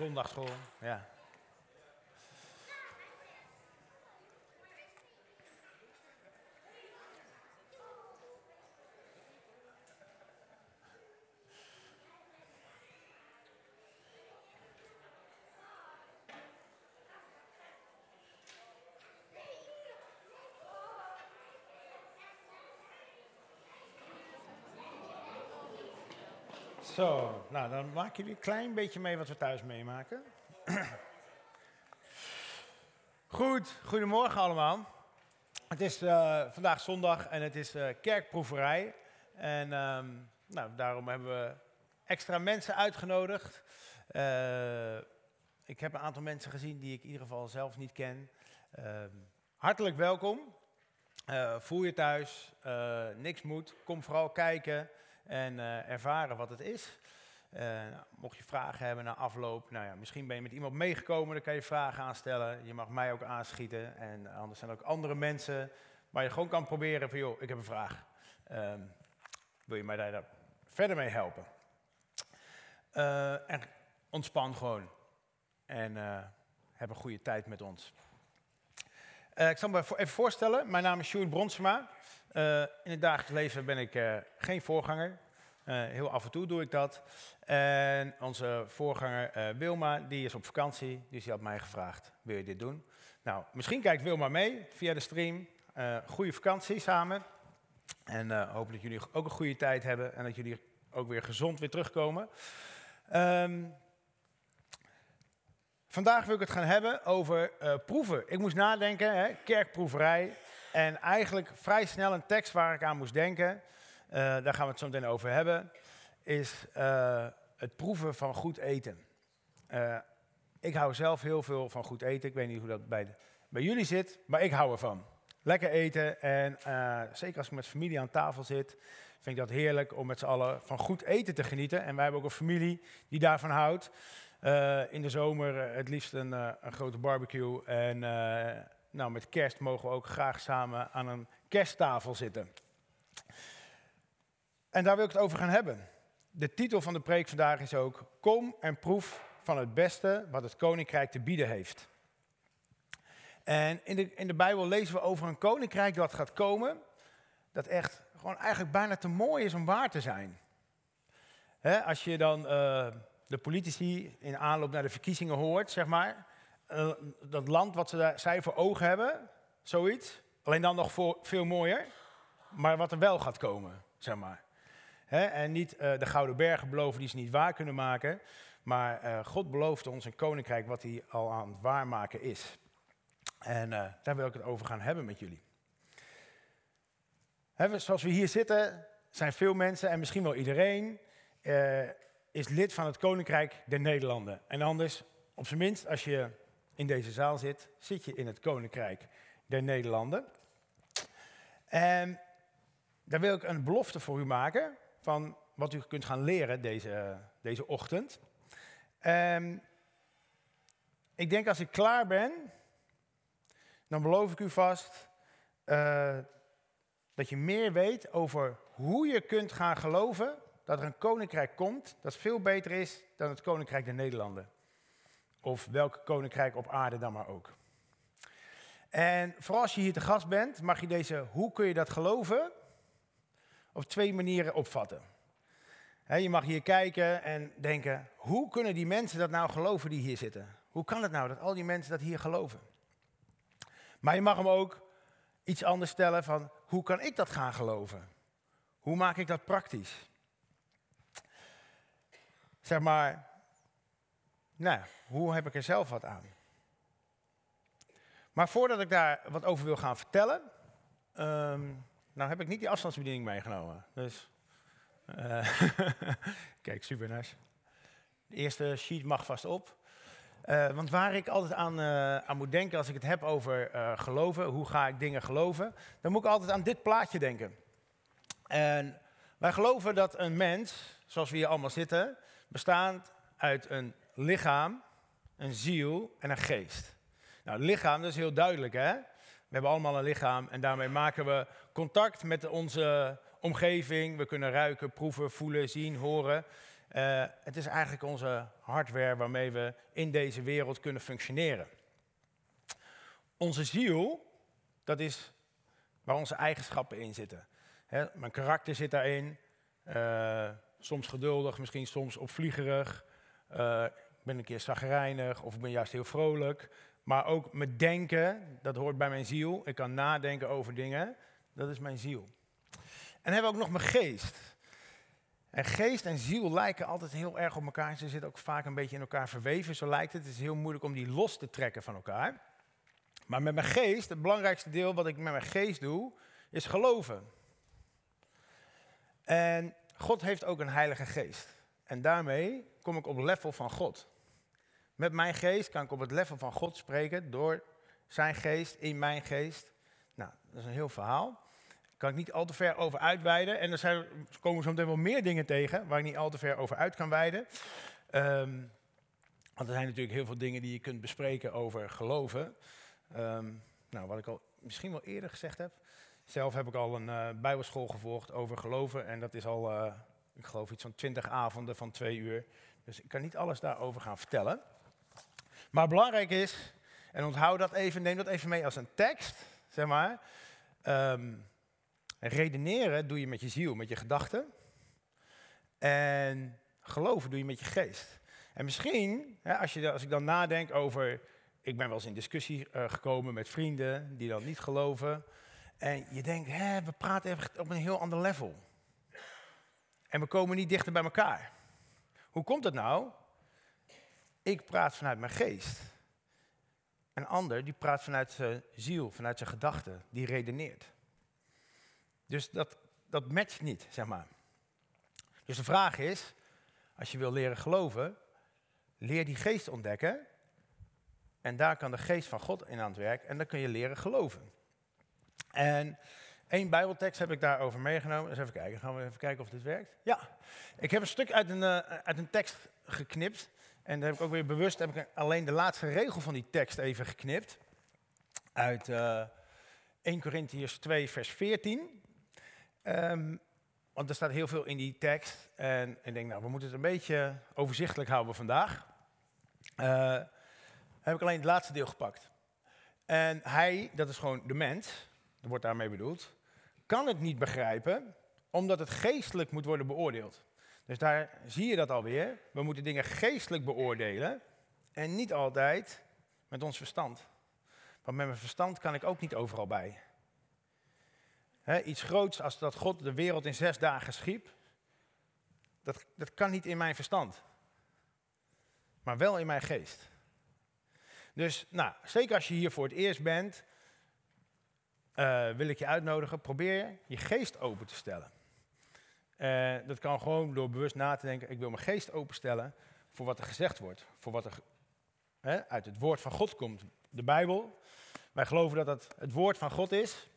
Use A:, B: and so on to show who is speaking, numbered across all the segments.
A: Zondagschool, ja. Zo, nou dan maken jullie een klein beetje mee wat we thuis meemaken. Goed, goedemorgen allemaal. Het is eh, vandaag zondag en het is uh, kerkproeverij. En ehm, nou, daarom hebben we extra mensen uitgenodigd. Uh, ik heb een aantal mensen gezien die ik in ieder geval zelf niet ken. Ehm, hartelijk welkom. voel je thuis, niks moet. Kom vooral kijken en ervaren wat het is. Uh, mocht je vragen hebben na afloop, nou ja, misschien ben je met iemand meegekomen, dan kan je vragen aanstellen. Je mag mij ook aanschieten en anders zijn er ook andere mensen waar je gewoon kan proberen van joh, ik heb een vraag. Uh, wil je mij daar verder mee helpen? Uh, en ontspan gewoon en heb een goede tijd met ons. ik zal me even voorstellen, mijn naam is Sjoerd Bronsema. In het dagelijks leven ben ik geen voorganger. Uh, heel af en toe doe ik dat. En onze voorganger Wilma, die is op vakantie, dus die had mij gevraagd, wil je dit doen? Nou, misschien kijkt Wilma mee via de stream. goede vakantie samen. En hoop dat jullie ook een goede tijd hebben en dat jullie ook weer gezond weer terugkomen. Um, vandaag wil ik het gaan hebben over proeven. Ik moest nadenken, hè, kerkproeverij. En eigenlijk vrij snel een tekst waar ik aan moest denken, daar gaan we het zo meteen over hebben, is uh, het proeven van goed eten. Uh, ik hou zelf heel veel van goed eten. Ik weet niet hoe dat bij, bij jullie zit, maar ik hou ervan. Lekker eten en zeker als ik met familie aan tafel zit, vind ik dat heerlijk om met z'n allen van goed eten te genieten. En wij hebben ook een familie die daarvan houdt. in de zomer het liefst een, een grote barbecue en nou, met kerst mogen we ook graag samen aan een kersttafel zitten. En daar wil ik het over gaan hebben. De titel van de preek vandaag is ook: Kom en proef van het beste wat het koninkrijk te bieden heeft. En in de, in de Bijbel lezen we over een koninkrijk dat gaat komen, dat echt gewoon eigenlijk bijna te mooi is om waar te zijn. als je dan uh, de politici in aanloop naar de verkiezingen hoort, zeg maar, uh, dat land wat ze daar, zij voor ogen hebben, zoiets. Alleen dan nog veel mooier, maar wat er wel gaat komen, zeg maar. En niet uh, de Gouden Bergen beloven die ze niet waar kunnen maken, maar uh, God belooft ons een koninkrijk wat hij al aan het waarmaken is. En daar wil ik het over gaan hebben met jullie. Zoals we hier zitten, zijn veel mensen en misschien wel iedereen is lid van het Koninkrijk der Nederlanden. En anders, op zijn minst, als je in deze zaal zit, zit je in het Koninkrijk der Nederlanden. En daar wil ik een belofte voor u maken van wat u kunt gaan leren deze, deze ochtend. En ik denk als ik klaar ben, dan beloof ik u vast uh, dat je meer weet over hoe je kunt gaan geloven dat er een koninkrijk komt dat veel beter is dan het koninkrijk der Nederlanden. Of welk koninkrijk op aarde dan maar ook. En vooral als je hier te gast bent, mag je deze hoe kun je dat geloven op twee manieren opvatten. je mag hier kijken en denken, hoe kunnen die mensen dat nou geloven die hier zitten? Hoe kan het nou dat al die mensen dat hier geloven? Maar je mag hem ook iets anders stellen van, hoe kan ik dat gaan geloven? Hoe maak ik dat praktisch? Zeg maar, nou, hoe heb ik er zelf wat aan? Maar voordat ik daar wat over wil gaan vertellen, um, nou heb ik niet die afstandsbediening meegenomen. Dus, uh, kijk, super nice. De eerste sheet mag vast op. Uh, want waar ik altijd aan, uh, aan, moet denken als ik het heb over geloven, hoe ga ik dingen geloven, dan moet ik altijd aan dit plaatje denken. En wij geloven dat een mens, zoals we hier allemaal zitten, bestaat uit een lichaam, een ziel en een geest. Nou, lichaam, dat is heel duidelijk, hè? We hebben allemaal een lichaam en daarmee maken we contact met onze omgeving. We kunnen ruiken, proeven, voelen, zien, horen. Uh, het is eigenlijk onze hardware waarmee we in deze wereld kunnen functioneren. Onze ziel, dat is waar onze eigenschappen in zitten. Mijn karakter zit daarin. Uh, soms geduldig, misschien soms opvliegerig. Uh, ik ben een keer zagrijnig of ik ben juist heel vrolijk. Maar ook mijn denken, dat hoort bij mijn ziel. Ik kan nadenken over dingen, dat is mijn ziel. En hebben we ook nog mijn geest. En geest en ziel lijken altijd heel erg op elkaar. Ze zitten ook vaak een beetje in elkaar verweven, zo lijkt het. Het is heel moeilijk om die los te trekken van elkaar. Maar met mijn geest, het belangrijkste deel wat ik met mijn geest doe, is geloven. En God heeft ook een heilige geest. En daarmee kom ik op level van God. Met mijn geest kan ik op het level van God spreken door zijn geest in mijn geest. Nou, dat is een heel verhaal. Daar kan ik niet al te ver over uitweiden. En er zijn, komen zo meteen wel meer dingen tegen waar ik niet al te ver over uit kan wijden. Um, want er zijn natuurlijk heel veel dingen die je kunt bespreken over geloven. Um, nou, wat ik al misschien wel eerder gezegd heb. Zelf heb ik al een uh, bijbelschool gevolgd over geloven. En dat is al, uh, ik geloof, iets van twintig avonden van twee uur. Dus ik kan niet alles daarover gaan vertellen. Maar belangrijk is, en onthoud dat even, neem dat even mee als een tekst, zeg maar. Um, redeneren doe je met je ziel, met je gedachten. En geloven doe je met je geest. En misschien, hè, als, je, als ik dan nadenk over, ik ben wel eens in discussie uh, gekomen met vrienden die dan niet geloven. En je denkt, hè, we praten even op een heel ander level. En we komen niet dichter bij elkaar. Hoe komt dat nou? Ik praat vanuit mijn geest. Een ander die praat vanuit zijn ziel, vanuit zijn gedachten, die redeneert. Dus dat, dat matcht niet, zeg maar. Dus de vraag is, als je wil leren geloven, leer die geest ontdekken. En daar kan de geest van God in aan het werk en dan kun je leren geloven. En één bijbeltekst heb ik daarover meegenomen. Dus even kijken, gaan we even kijken of dit werkt. Ja, ik heb een stuk uit een, uh, uit een tekst geknipt. En daar heb ik ook weer bewust heb ik alleen de laatste regel van die tekst even geknipt. Uit uh, 1 Corinthians 2, vers 14. Um, want er staat heel veel in die tekst. En ik denk, nou, we moeten het een beetje overzichtelijk houden vandaag. Uh, heb ik alleen het laatste deel gepakt. En hij, dat is gewoon de mens, dat wordt daarmee bedoeld, kan het niet begrijpen, omdat het geestelijk moet worden beoordeeld. Dus daar zie je dat alweer. We moeten dingen geestelijk beoordelen en niet altijd met ons verstand. Want met mijn verstand kan ik ook niet overal bij. iets groots als dat God de wereld in zes dagen schiep, dat, dat kan niet in mijn verstand. Maar wel in mijn geest. Dus nou, zeker als je hier voor het eerst bent, uh, wil ik je uitnodigen, probeer je geest open te stellen. Uh, dat kan gewoon door bewust na te denken, ik wil mijn geest openstellen voor wat er gezegd wordt. Voor wat er hè, uit het woord van God komt. De Bijbel. Wij geloven dat het het woord van God is.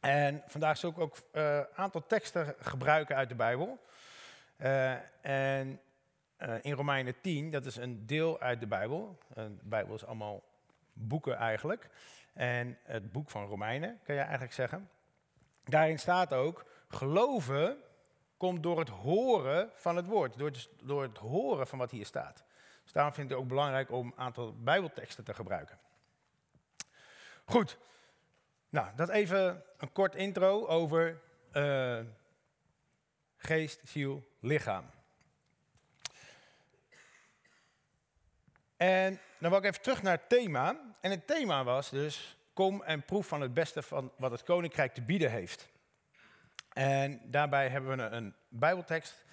A: En vandaag zal ik ook een uh, aantal teksten gebruiken uit de Bijbel. en in Romeinen 10, dat is een deel uit de Bijbel. de Bijbel is allemaal boeken eigenlijk en het boek van Romeinen, kan je eigenlijk zeggen. Daarin staat ook, geloven komt door het horen van het woord, door het, door het horen van wat hier staat. Dus daarom vind ik het ook belangrijk om een aantal bijbelteksten te gebruiken. Goed, nou, dat even een kort intro over uh, geest, ziel, lichaam. En dan wil ik even terug naar het thema. En het thema was dus, kom en proef van het beste van wat het koninkrijk te bieden heeft. En daarbij hebben we een, bijbeltekst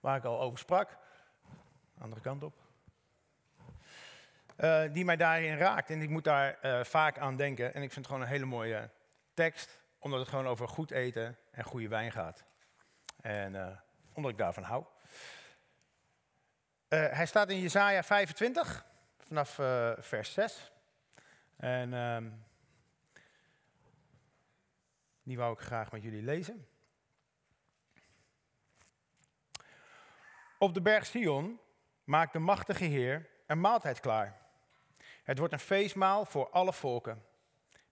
A: waar ik al over sprak. Andere kant op. Uh, die mij daarin raakt. En ik moet daar uh, vaak aan denken. En ik vind het gewoon een hele mooie tekst. Omdat het gewoon over goed eten en goede wijn gaat. En uh, omdat ik daarvan hou. hij staat in Jesaja 25 vanaf vers 6. En um, die wou ik graag met jullie lezen. Op de berg Sion maakt de machtige Heer een maaltijd klaar. Het wordt een feestmaal voor alle volken.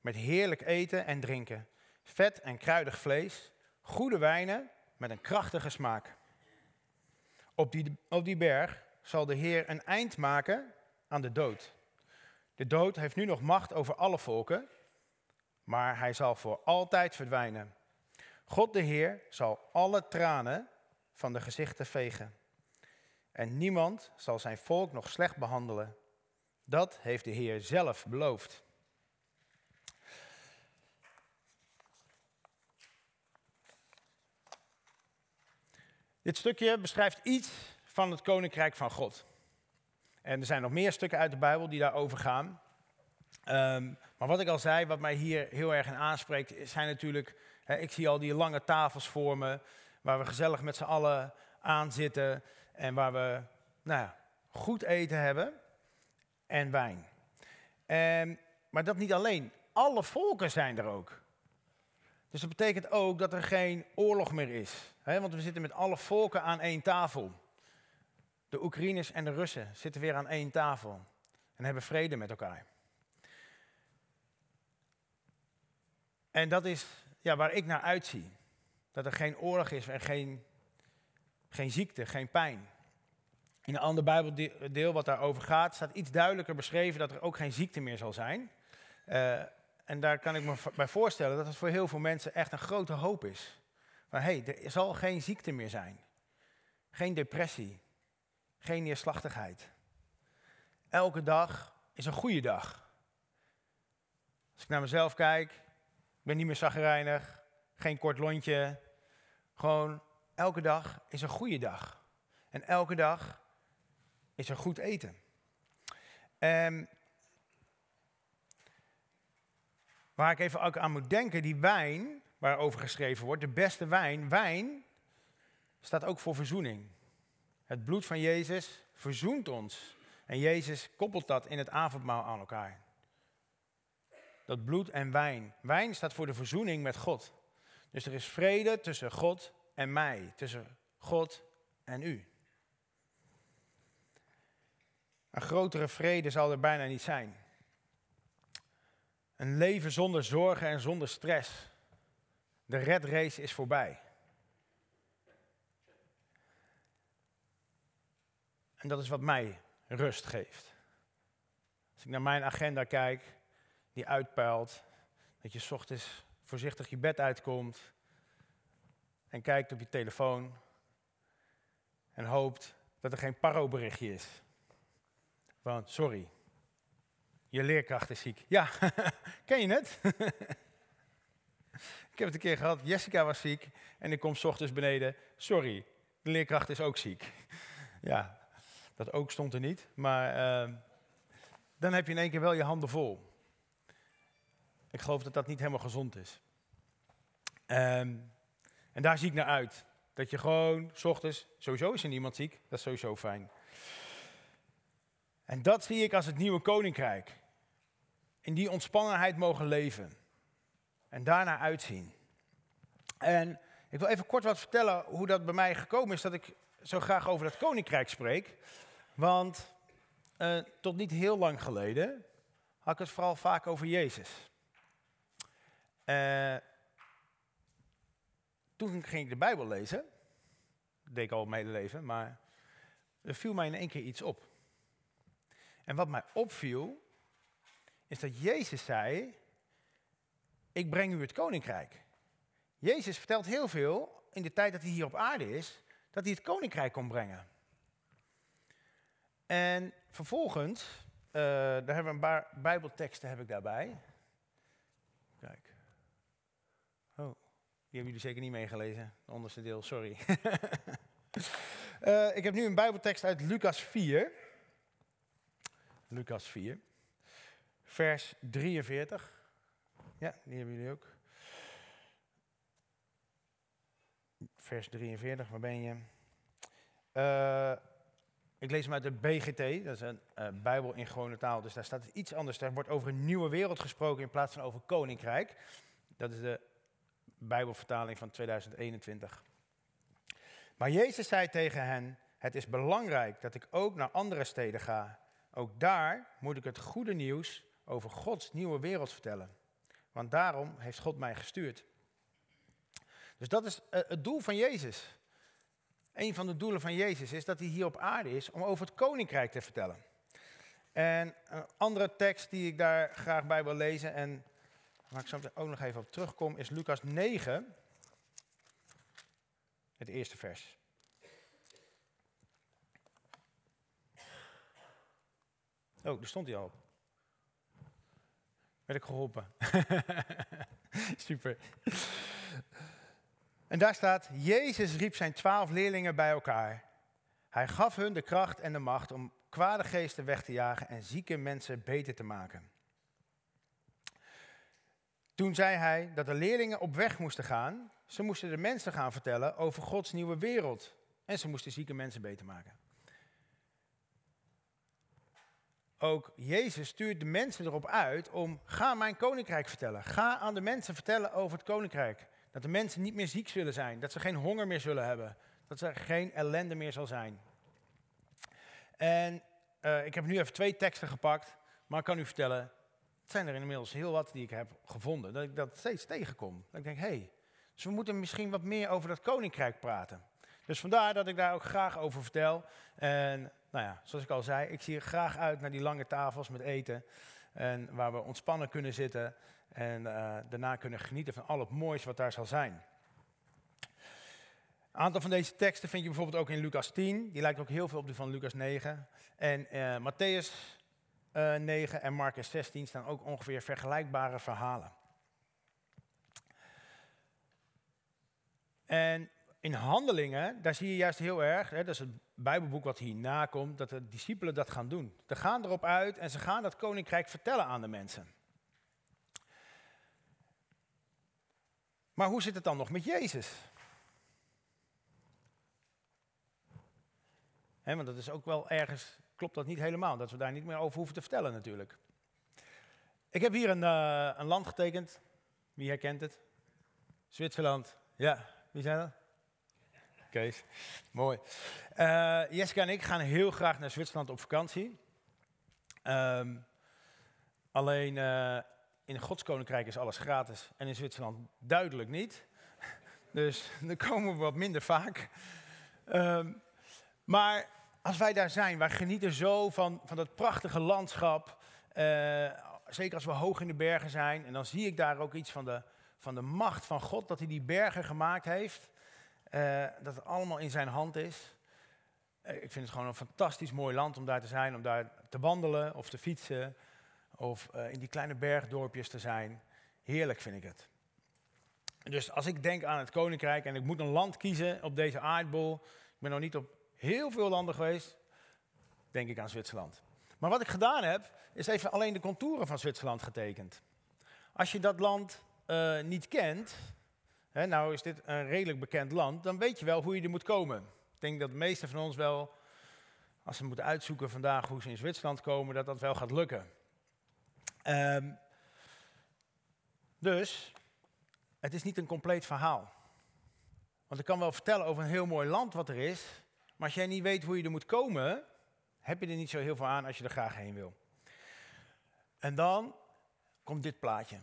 A: Met heerlijk eten en drinken, vet en kruidig vlees, goede wijnen met een krachtige smaak. Op die, op die berg zal de Heer een eind maken aan de dood. De dood heeft nu nog macht over alle volken, maar hij zal voor altijd verdwijnen. God de Heer zal alle tranen van de gezichten vegen. En niemand zal zijn volk nog slecht behandelen. Dat heeft de Heer zelf beloofd. Dit stukje beschrijft iets van het koninkrijk van God. En er zijn nog meer stukken uit de Bijbel die daarover gaan. Um, maar wat ik al zei, wat mij hier heel erg in aanspreekt, zijn natuurlijk, ik zie al die lange tafels voor me, waar we gezellig met z'n allen aan zitten en waar we nou ja, goed eten hebben en wijn. En, maar dat niet alleen, alle volken zijn er ook. Dus dat betekent ook dat er geen oorlog meer is. Want we zitten met alle volken aan één tafel. De Oekraïners en de Russen zitten weer aan één tafel en hebben vrede met elkaar. En dat is ja, waar ik naar uitzie. Dat er geen oorlog is en geen, geen ziekte, geen pijn. In een ander Bijbeldeel wat daarover gaat, staat iets duidelijker beschreven dat er ook geen ziekte meer zal zijn. Uh, en daar kan ik me bij voorstellen dat het voor heel veel mensen echt een grote hoop is. Van hé, hey, er zal geen ziekte meer zijn. Geen depressie. Geen neerslachtigheid. Elke dag is een goede dag. Als ik naar mezelf kijk, ik ben niet meer zagrijnig, geen kort lontje. Gewoon, elke dag is een goede dag. En elke dag is er goed eten. En waar ik even ook aan moet denken, die wijn waarover geschreven wordt, de beste wijn, wijn staat ook voor verzoening. Het bloed van Jezus verzoent ons. En Jezus koppelt dat in het avondmaal aan elkaar dat bloed en wijn. Wijn staat voor de verzoening met God. Dus er is vrede tussen God en mij, tussen God en u. Een grotere vrede zal er bijna niet zijn. Een leven zonder zorgen en zonder stress. De red race is voorbij. En dat is wat mij rust geeft. Als ik naar mijn agenda kijk, die uitpuilt. Dat je ochtends voorzichtig je bed uitkomt en kijkt op je telefoon en hoopt dat er geen paro-berichtje is. Want, sorry, je leerkracht is ziek. Ja, ken je het? ik heb het een keer gehad, Jessica was ziek en ik kom s ochtends beneden. Sorry, de leerkracht is ook ziek. ja, dat ook stond er niet, maar uh, dan heb je in één keer wel je handen vol. Ik geloof dat dat niet helemaal gezond is. Um, en daar zie ik naar uit. Dat je gewoon, s ochtends, sowieso is er niemand ziek, dat is sowieso fijn. En dat zie ik als het nieuwe koninkrijk. In die ontspannenheid mogen leven. En daarna uitzien. En ik wil even kort wat vertellen hoe dat bij mij gekomen is dat ik zo graag over dat koninkrijk spreek. Want uh, tot niet heel lang geleden had ik het vooral vaak over Jezus. Uh, toen ging ik de Bijbel lezen. Dat deed ik al mijn leven, maar er viel mij in één keer iets op. En wat mij opviel, is dat Jezus zei, ik breng u het koninkrijk. Jezus vertelt heel veel in de tijd dat hij hier op aarde is, dat hij het koninkrijk kon brengen. En vervolgens, uh, daar hebben we een paar bijbelteksten heb ik daarbij. Kijk. Die hebben jullie zeker niet meegelezen, het onderste deel, sorry. uh, ik heb nu een Bijbeltekst uit Lucas 4. Lucas 4, vers 43. Ja, die hebben jullie ook. Vers 43, waar ben je? Uh, ik lees hem uit de BGT, dat is een uh, Bijbel in gewone taal, dus daar staat iets anders. Daar wordt over een nieuwe wereld gesproken in plaats van over koninkrijk. Dat is de Bijbelvertaling van 2021. Maar Jezus zei tegen hen: Het is belangrijk dat ik ook naar andere steden ga. Ook daar moet ik het goede nieuws over Gods nieuwe wereld vertellen. Want daarom heeft God mij gestuurd. Dus dat is eh, het doel van Jezus. Een van de doelen van Jezus is dat hij hier op aarde is om over het koninkrijk te vertellen. En een andere tekst die ik daar graag bij wil lezen en waar ik zo ook nog even op terugkom, is Lucas 9, het eerste vers. Oh, daar stond hij al op. Werd ik geholpen. Super. En daar staat, Jezus riep zijn twaalf leerlingen bij elkaar. Hij gaf hun de kracht en de macht om kwade geesten weg te jagen en zieke mensen beter te maken. Toen zei hij dat de leerlingen op weg moesten gaan. Ze moesten de mensen gaan vertellen over Gods nieuwe wereld. En ze moesten zieke mensen beter maken. Ook Jezus stuurt de mensen erop uit om, ga mijn koninkrijk vertellen. Ga aan de mensen vertellen over het koninkrijk. Dat de mensen niet meer ziek zullen zijn. Dat ze geen honger meer zullen hebben. Dat er geen ellende meer zal zijn. En uh, ik heb nu even twee teksten gepakt. Maar ik kan u vertellen, zijn er inmiddels heel wat die ik heb gevonden. Dat ik dat steeds tegenkom. Dat ik denk, hé, hey, dus we moeten misschien wat meer over dat koninkrijk praten. Dus vandaar dat ik daar ook graag over vertel. En nou ja, zoals ik al zei, ik zie er graag uit naar die lange tafels met eten. En waar we ontspannen kunnen zitten. En uh, daarna kunnen genieten van al het moois wat daar zal zijn. Een aantal van deze teksten vind je bijvoorbeeld ook in Lucas 10. Die lijkt ook heel veel op die van Lucas 9. En uh, Matthäus uh, 9 en Marcus 16 staan ook ongeveer vergelijkbare verhalen. En in handelingen, daar zie je juist heel erg, hè, dat is het Bijbelboek wat hierna komt, dat de discipelen dat gaan doen. Ze gaan erop uit en ze gaan dat koninkrijk vertellen aan de mensen. Maar hoe zit het dan nog met Jezus? He, want dat is ook wel ergens, klopt dat niet helemaal, dat we daar niet meer over hoeven te vertellen natuurlijk. Ik heb hier een, uh, een land getekend. Wie herkent het? Zwitserland. Ja, wie zijn dat? Kees, mooi. Uh, Jessica en ik gaan heel graag naar Zwitserland op vakantie. Um, alleen uh, in Gods Koninkrijk is alles gratis en in Zwitserland duidelijk niet. Dus dan komen we wat minder vaak. Um, maar als wij daar zijn, wij genieten zo van, van dat prachtige landschap. Uh, zeker als we hoog in de bergen zijn. En dan zie ik daar ook iets van de, van de macht van God, dat hij die bergen gemaakt heeft. Uh, dat het allemaal in zijn hand is. Uh, ik vind het gewoon een fantastisch mooi land om daar te zijn, om daar te wandelen of te fietsen. Of in die kleine bergdorpjes te zijn. Heerlijk vind ik het. Dus als ik denk aan het koninkrijk en ik moet een land kiezen op deze aardbol. Ik ben nog niet op heel veel landen geweest, denk ik aan Zwitserland. Maar wat ik gedaan heb, is even alleen de contouren van Zwitserland getekend. Als je dat land uh, niet kent, hè, nou is dit een redelijk bekend land, dan weet je wel hoe je er moet komen. Ik denk dat de meesten van ons wel, als ze moeten uitzoeken vandaag hoe ze in Zwitserland komen, dat dat wel gaat lukken. Um, dus, het is niet een compleet verhaal. Want ik kan wel vertellen over een heel mooi land wat er is, maar als jij niet weet hoe je er moet komen, heb je er niet zo heel veel aan als je er graag heen wil. En dan komt dit plaatje.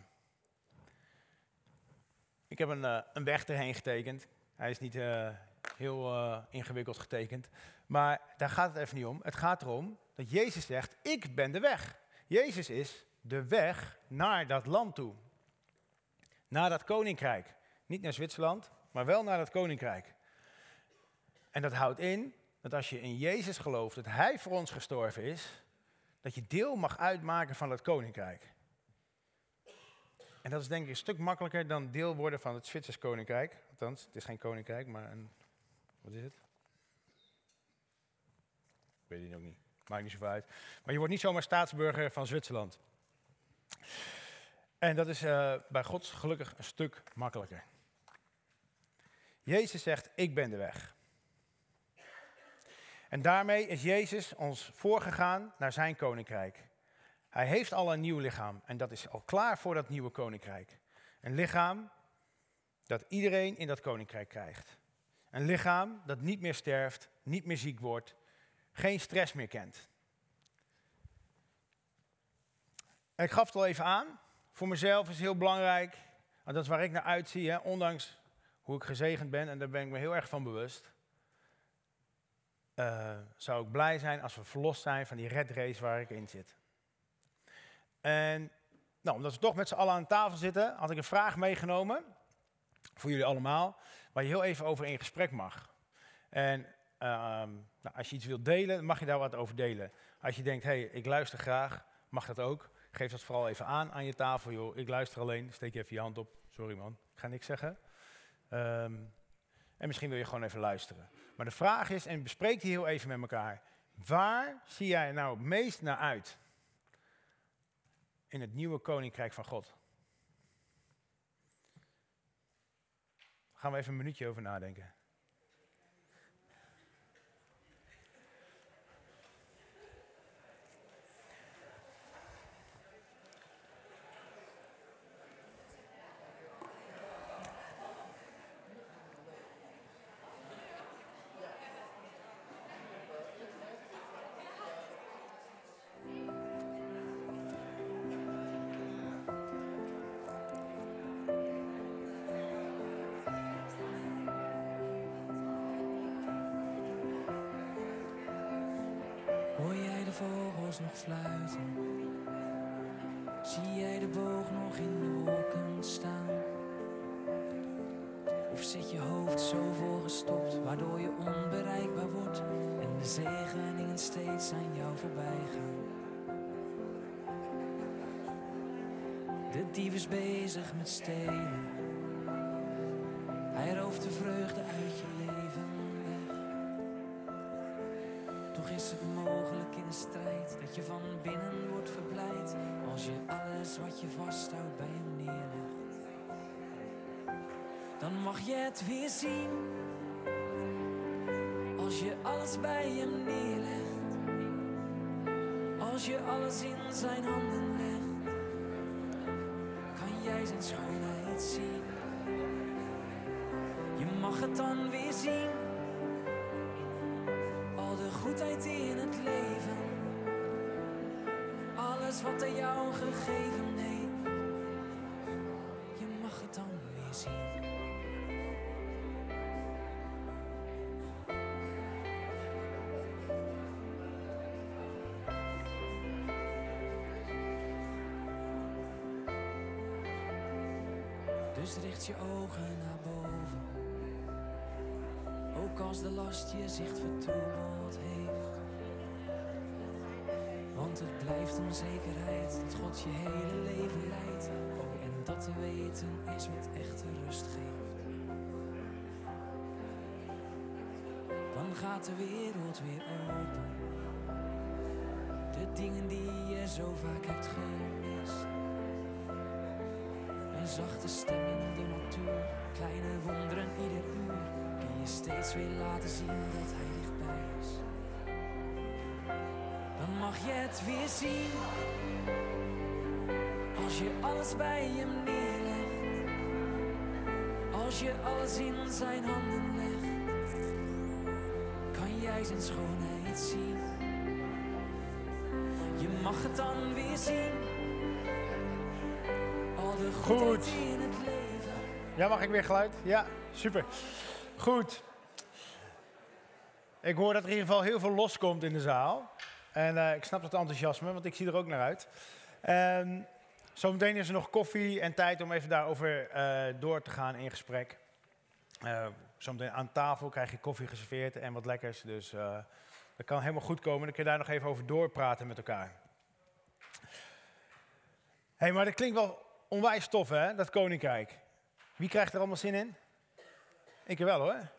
A: Ik heb een, uh, een weg erheen getekend. Hij is niet uh, heel uh, ingewikkeld getekend. Maar daar gaat het even niet om. Het gaat erom dat Jezus zegt, ik ben de weg. Jezus is de weg naar dat land toe. Naar dat koninkrijk. Niet naar Zwitserland, maar wel naar dat koninkrijk. En dat houdt in dat als je in Jezus gelooft, dat Hij voor ons gestorven is, dat je deel mag uitmaken van het koninkrijk. En dat is denk ik een stuk makkelijker dan deel worden van het Zwitsers koninkrijk. Althans, het is geen koninkrijk, maar een. Wat is het? Ik weet het ook niet. Maakt niet zoveel uit. Maar je wordt niet zomaar staatsburger van Zwitserland. En dat is uh, bij God gelukkig een stuk makkelijker. Jezus zegt: Ik ben de weg. En daarmee is Jezus ons voorgegaan naar zijn koninkrijk. Hij heeft al een nieuw lichaam en dat is al klaar voor dat nieuwe koninkrijk. Een lichaam dat iedereen in dat koninkrijk krijgt. Een lichaam dat niet meer sterft, niet meer ziek wordt, geen stress meer kent. En ik gaf het al even aan. Voor mezelf is het heel belangrijk, dat is waar ik naar uitzie, hè, ondanks hoe ik gezegend ben, en daar ben ik me heel erg van bewust, uh, zou ik blij zijn als we verlost zijn van die red race waar ik in zit. En nou, omdat we toch met z'n allen aan tafel zitten, had ik een vraag meegenomen voor jullie allemaal, waar je heel even over in gesprek mag. En ehm, nou, als je iets wilt delen, mag je daar wat over delen. Als je denkt, hé, hey, ik luister graag, mag dat ook. Geef dat vooral even aan aan je tafel, joh. Ik luister alleen, steek even je hand op. Sorry man, ik ga niks zeggen. Ehm, en misschien wil je gewoon even luisteren. Maar de vraag is, en bespreek die heel even met elkaar. Waar zie jij nou het meest naar uit? In het nieuwe koninkrijk van God. gaan we even een minuutje over nadenken.
B: Zo voorgestopt, waardoor je onbereikbaar wordt en de zegeningen steeds aan jou voorbij gaan? De dief is bezig met stelen. Hij rooft de vreugde uit je leven weg. Toch is het mogelijk in een strijd dat je van binnen wordt verblijd als je alles wat je vasthoudt bij hem neerlegt. Dan mag je het weer zien als je alles bij hem neerlegt. Als je alles in zijn handen legt, kan jij zijn schoonheid zien. Je mag het dan weer zien goedheid in het leven. Alles wat hij jou gegeven heeft. Dus richt je ogen naar boven. Ook als de last je zicht vertroebelt heeft. Want het blijft onzekerheid dat God je hele leven leidt. Oh, en dat te weten is wat echte rust geeft. Dan gaat de wereld weer open. De dingen die je zo vaak hebt gemist. Een zachte stem in de natuur, kleine wonderen ieder uur, die je steeds weer laten zien dat hij dichtbij is mag je het weer zien. Als je alles bij hem neerlegt. Als je alles in zijn handen legt. Kan jij zijn schoonheid zien. Je mag het dan weer zien. Goed.
A: Ja, mag ik weer geluid? Ja, super. Goed. Ik hoor dat er in ieder geval heel veel loskomt in de zaal. En uh, ik snap het enthousiasme, want ik zie er ook naar uit. Um, zometeen is er nog koffie en tijd om even daarover uh, door te gaan in gesprek. Uh, zometeen aan tafel krijg je koffie geserveerd en wat lekkers. Dus dat kan helemaal goed komen. Dan kun je daar nog even over doorpraten met elkaar. Hey, maar dat klinkt wel onwijs tof, hè, dat koninkrijk. Wie krijgt er allemaal zin in? Ik wel, hoor.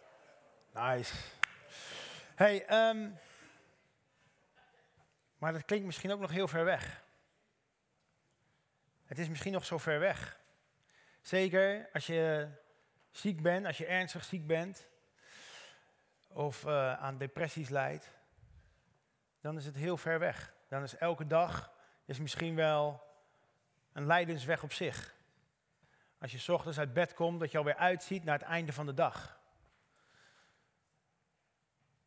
A: Nice. Hey, um, maar dat klinkt misschien ook nog heel ver weg. Het is misschien nog zo ver weg. Zeker als je ziek bent, als je ernstig ziek bent of uh, aan depressies lijdt, dan is het heel ver weg. Dan is elke dag is misschien wel een lijdensweg op zich. Als je ochtends uit bed komt, dat je alweer uitziet naar het einde van de dag.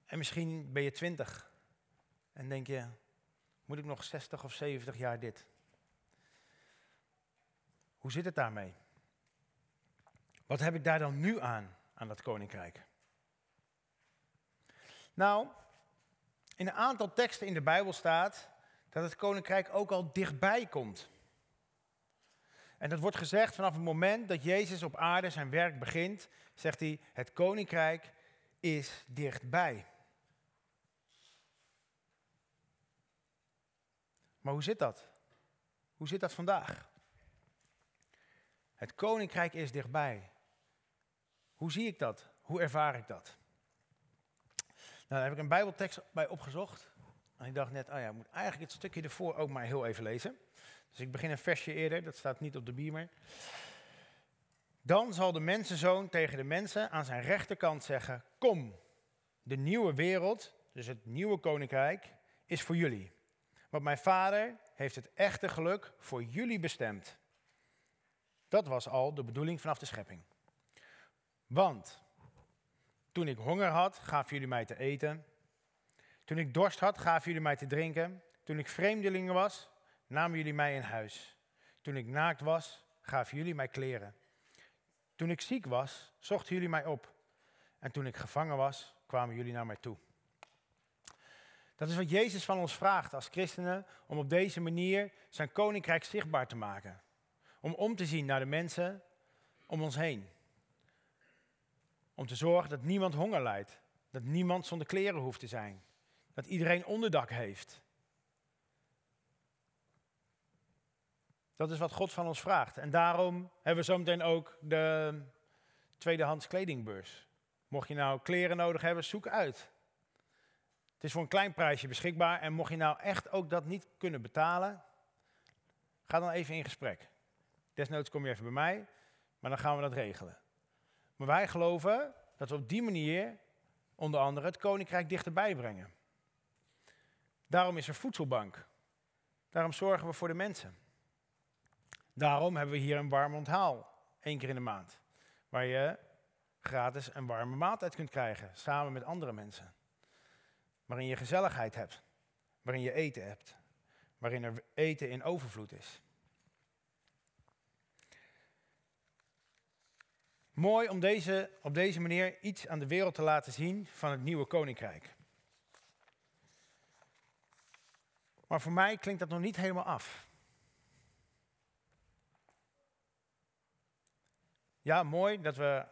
A: En misschien ben je twintig en denk je, moet ik nog 60 of 70 jaar dit? Hoe zit het daarmee? Wat heb ik daar dan nu aan, aan dat koninkrijk? Nou, in een aantal teksten in de Bijbel staat dat het koninkrijk ook al dichtbij komt. En dat wordt gezegd vanaf het moment dat Jezus op aarde zijn werk begint, zegt hij, het koninkrijk is dichtbij. Maar hoe zit dat? Hoe zit dat vandaag? Het koninkrijk is dichtbij. Hoe zie ik dat? Hoe ervaar ik dat? Nou, daar heb ik een Bijbeltekst bij opgezocht. En ik dacht net, oh ja, ik moet eigenlijk het stukje ervoor ook maar heel even lezen. Dus ik begin een versje eerder, dat staat niet op de beamer. Dan zal de mensenzoon tegen de mensen aan zijn rechterkant zeggen: Kom, de nieuwe wereld, dus het nieuwe koninkrijk, is voor jullie. Want mijn vader heeft het echte geluk voor jullie bestemd. Dat was al de bedoeling vanaf de schepping. Want toen ik honger had, gaven jullie mij te eten. Toen ik dorst had, gaven jullie mij te drinken. Toen ik vreemdelingen was, namen jullie mij in huis. Toen ik naakt was, gaven jullie mij kleren. Toen ik ziek was, zochten jullie mij op. En toen ik gevangen was, kwamen jullie naar mij toe. Dat is wat Jezus van ons vraagt als christenen, om op deze manier zijn koninkrijk zichtbaar te maken. Om om te zien naar de mensen om ons heen. Om te zorgen dat niemand honger lijdt. Dat niemand zonder kleren hoeft te zijn. Dat iedereen onderdak heeft. Dat is wat God van ons vraagt. En daarom hebben we zometeen ook de tweedehands kledingbeurs. Mocht je nou kleren nodig hebben, zoek uit. Het is voor een klein prijsje beschikbaar. En mocht je nou echt ook dat niet kunnen betalen, ga dan even in gesprek. Desnoods kom je even bij mij, maar dan gaan we dat regelen. Maar wij geloven dat we op die manier onder andere het koninkrijk dichterbij brengen. Daarom is er voedselbank. Daarom zorgen we voor de mensen. Daarom hebben we hier een warm onthaal, één keer in de maand. Waar je gratis een warme maaltijd kunt krijgen, samen met andere mensen. Waarin je gezelligheid hebt, waarin je eten hebt, waarin er eten in overvloed is. Mooi om deze, op deze manier iets aan de wereld te laten zien van het nieuwe koninkrijk. Maar voor mij klinkt dat nog niet helemaal af. Ja, mooi dat we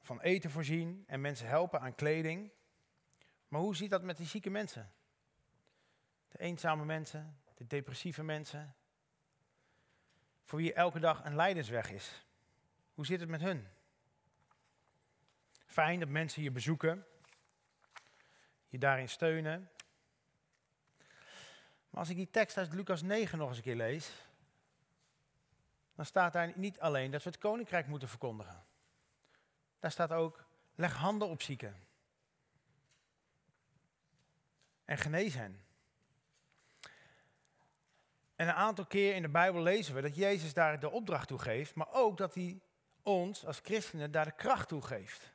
A: van eten voorzien en mensen helpen aan kleding. Maar hoe ziet dat met die zieke mensen? De eenzame mensen, de depressieve mensen, voor wie elke dag een lijdensweg is. Hoe zit het met hun? Fijn dat mensen je bezoeken, je daarin steunen. Maar als ik die tekst uit Lucas 9 nog eens een keer lees, dan staat daar niet alleen dat we het koninkrijk moeten verkondigen. Daar staat ook, leg handen op zieken. En genees hen. En een aantal keer in de Bijbel lezen we dat Jezus daar de opdracht toe geeft, maar ook dat hij ons als christenen daar de kracht toe geeft.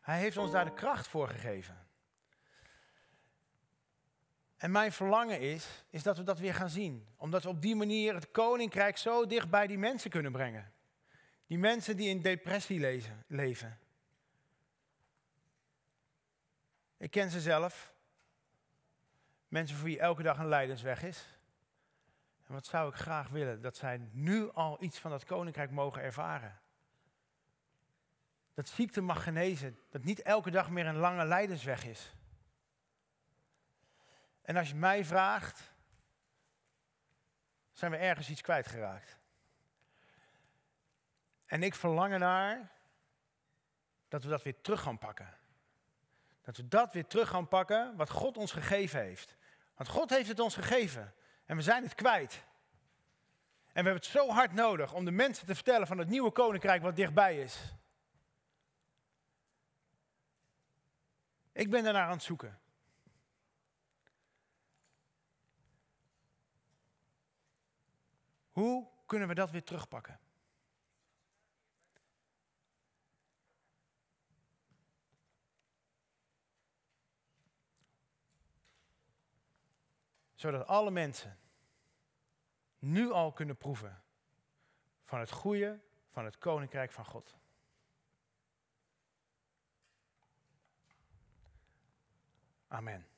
A: Hij heeft ons daar de kracht voor gegeven. En mijn verlangen is, is dat we dat weer gaan zien. Omdat we op die manier het koninkrijk zo dicht bij die mensen kunnen brengen. Die mensen die in depressie leven. Ik ken ze zelf. Mensen voor wie elke dag een lijdensweg is. En wat zou ik graag willen? Dat zij nu al iets van dat koninkrijk mogen ervaren. Dat ziekte mag genezen. Dat niet elke dag meer een lange lijdensweg is. En als je mij vraagt, zijn we ergens iets kwijtgeraakt. En ik verlang ernaar dat we dat weer terug gaan pakken. Dat we dat weer terug gaan pakken wat God ons gegeven heeft. Want God heeft het ons gegeven en we zijn het kwijt. En we hebben het zo hard nodig om de mensen te vertellen van het nieuwe koninkrijk wat dichtbij is. Ik ben daarnaar aan het zoeken. Hoe kunnen we dat weer terugpakken? Zodat alle mensen nu al kunnen proeven van het goede van het koninkrijk van God. Amen.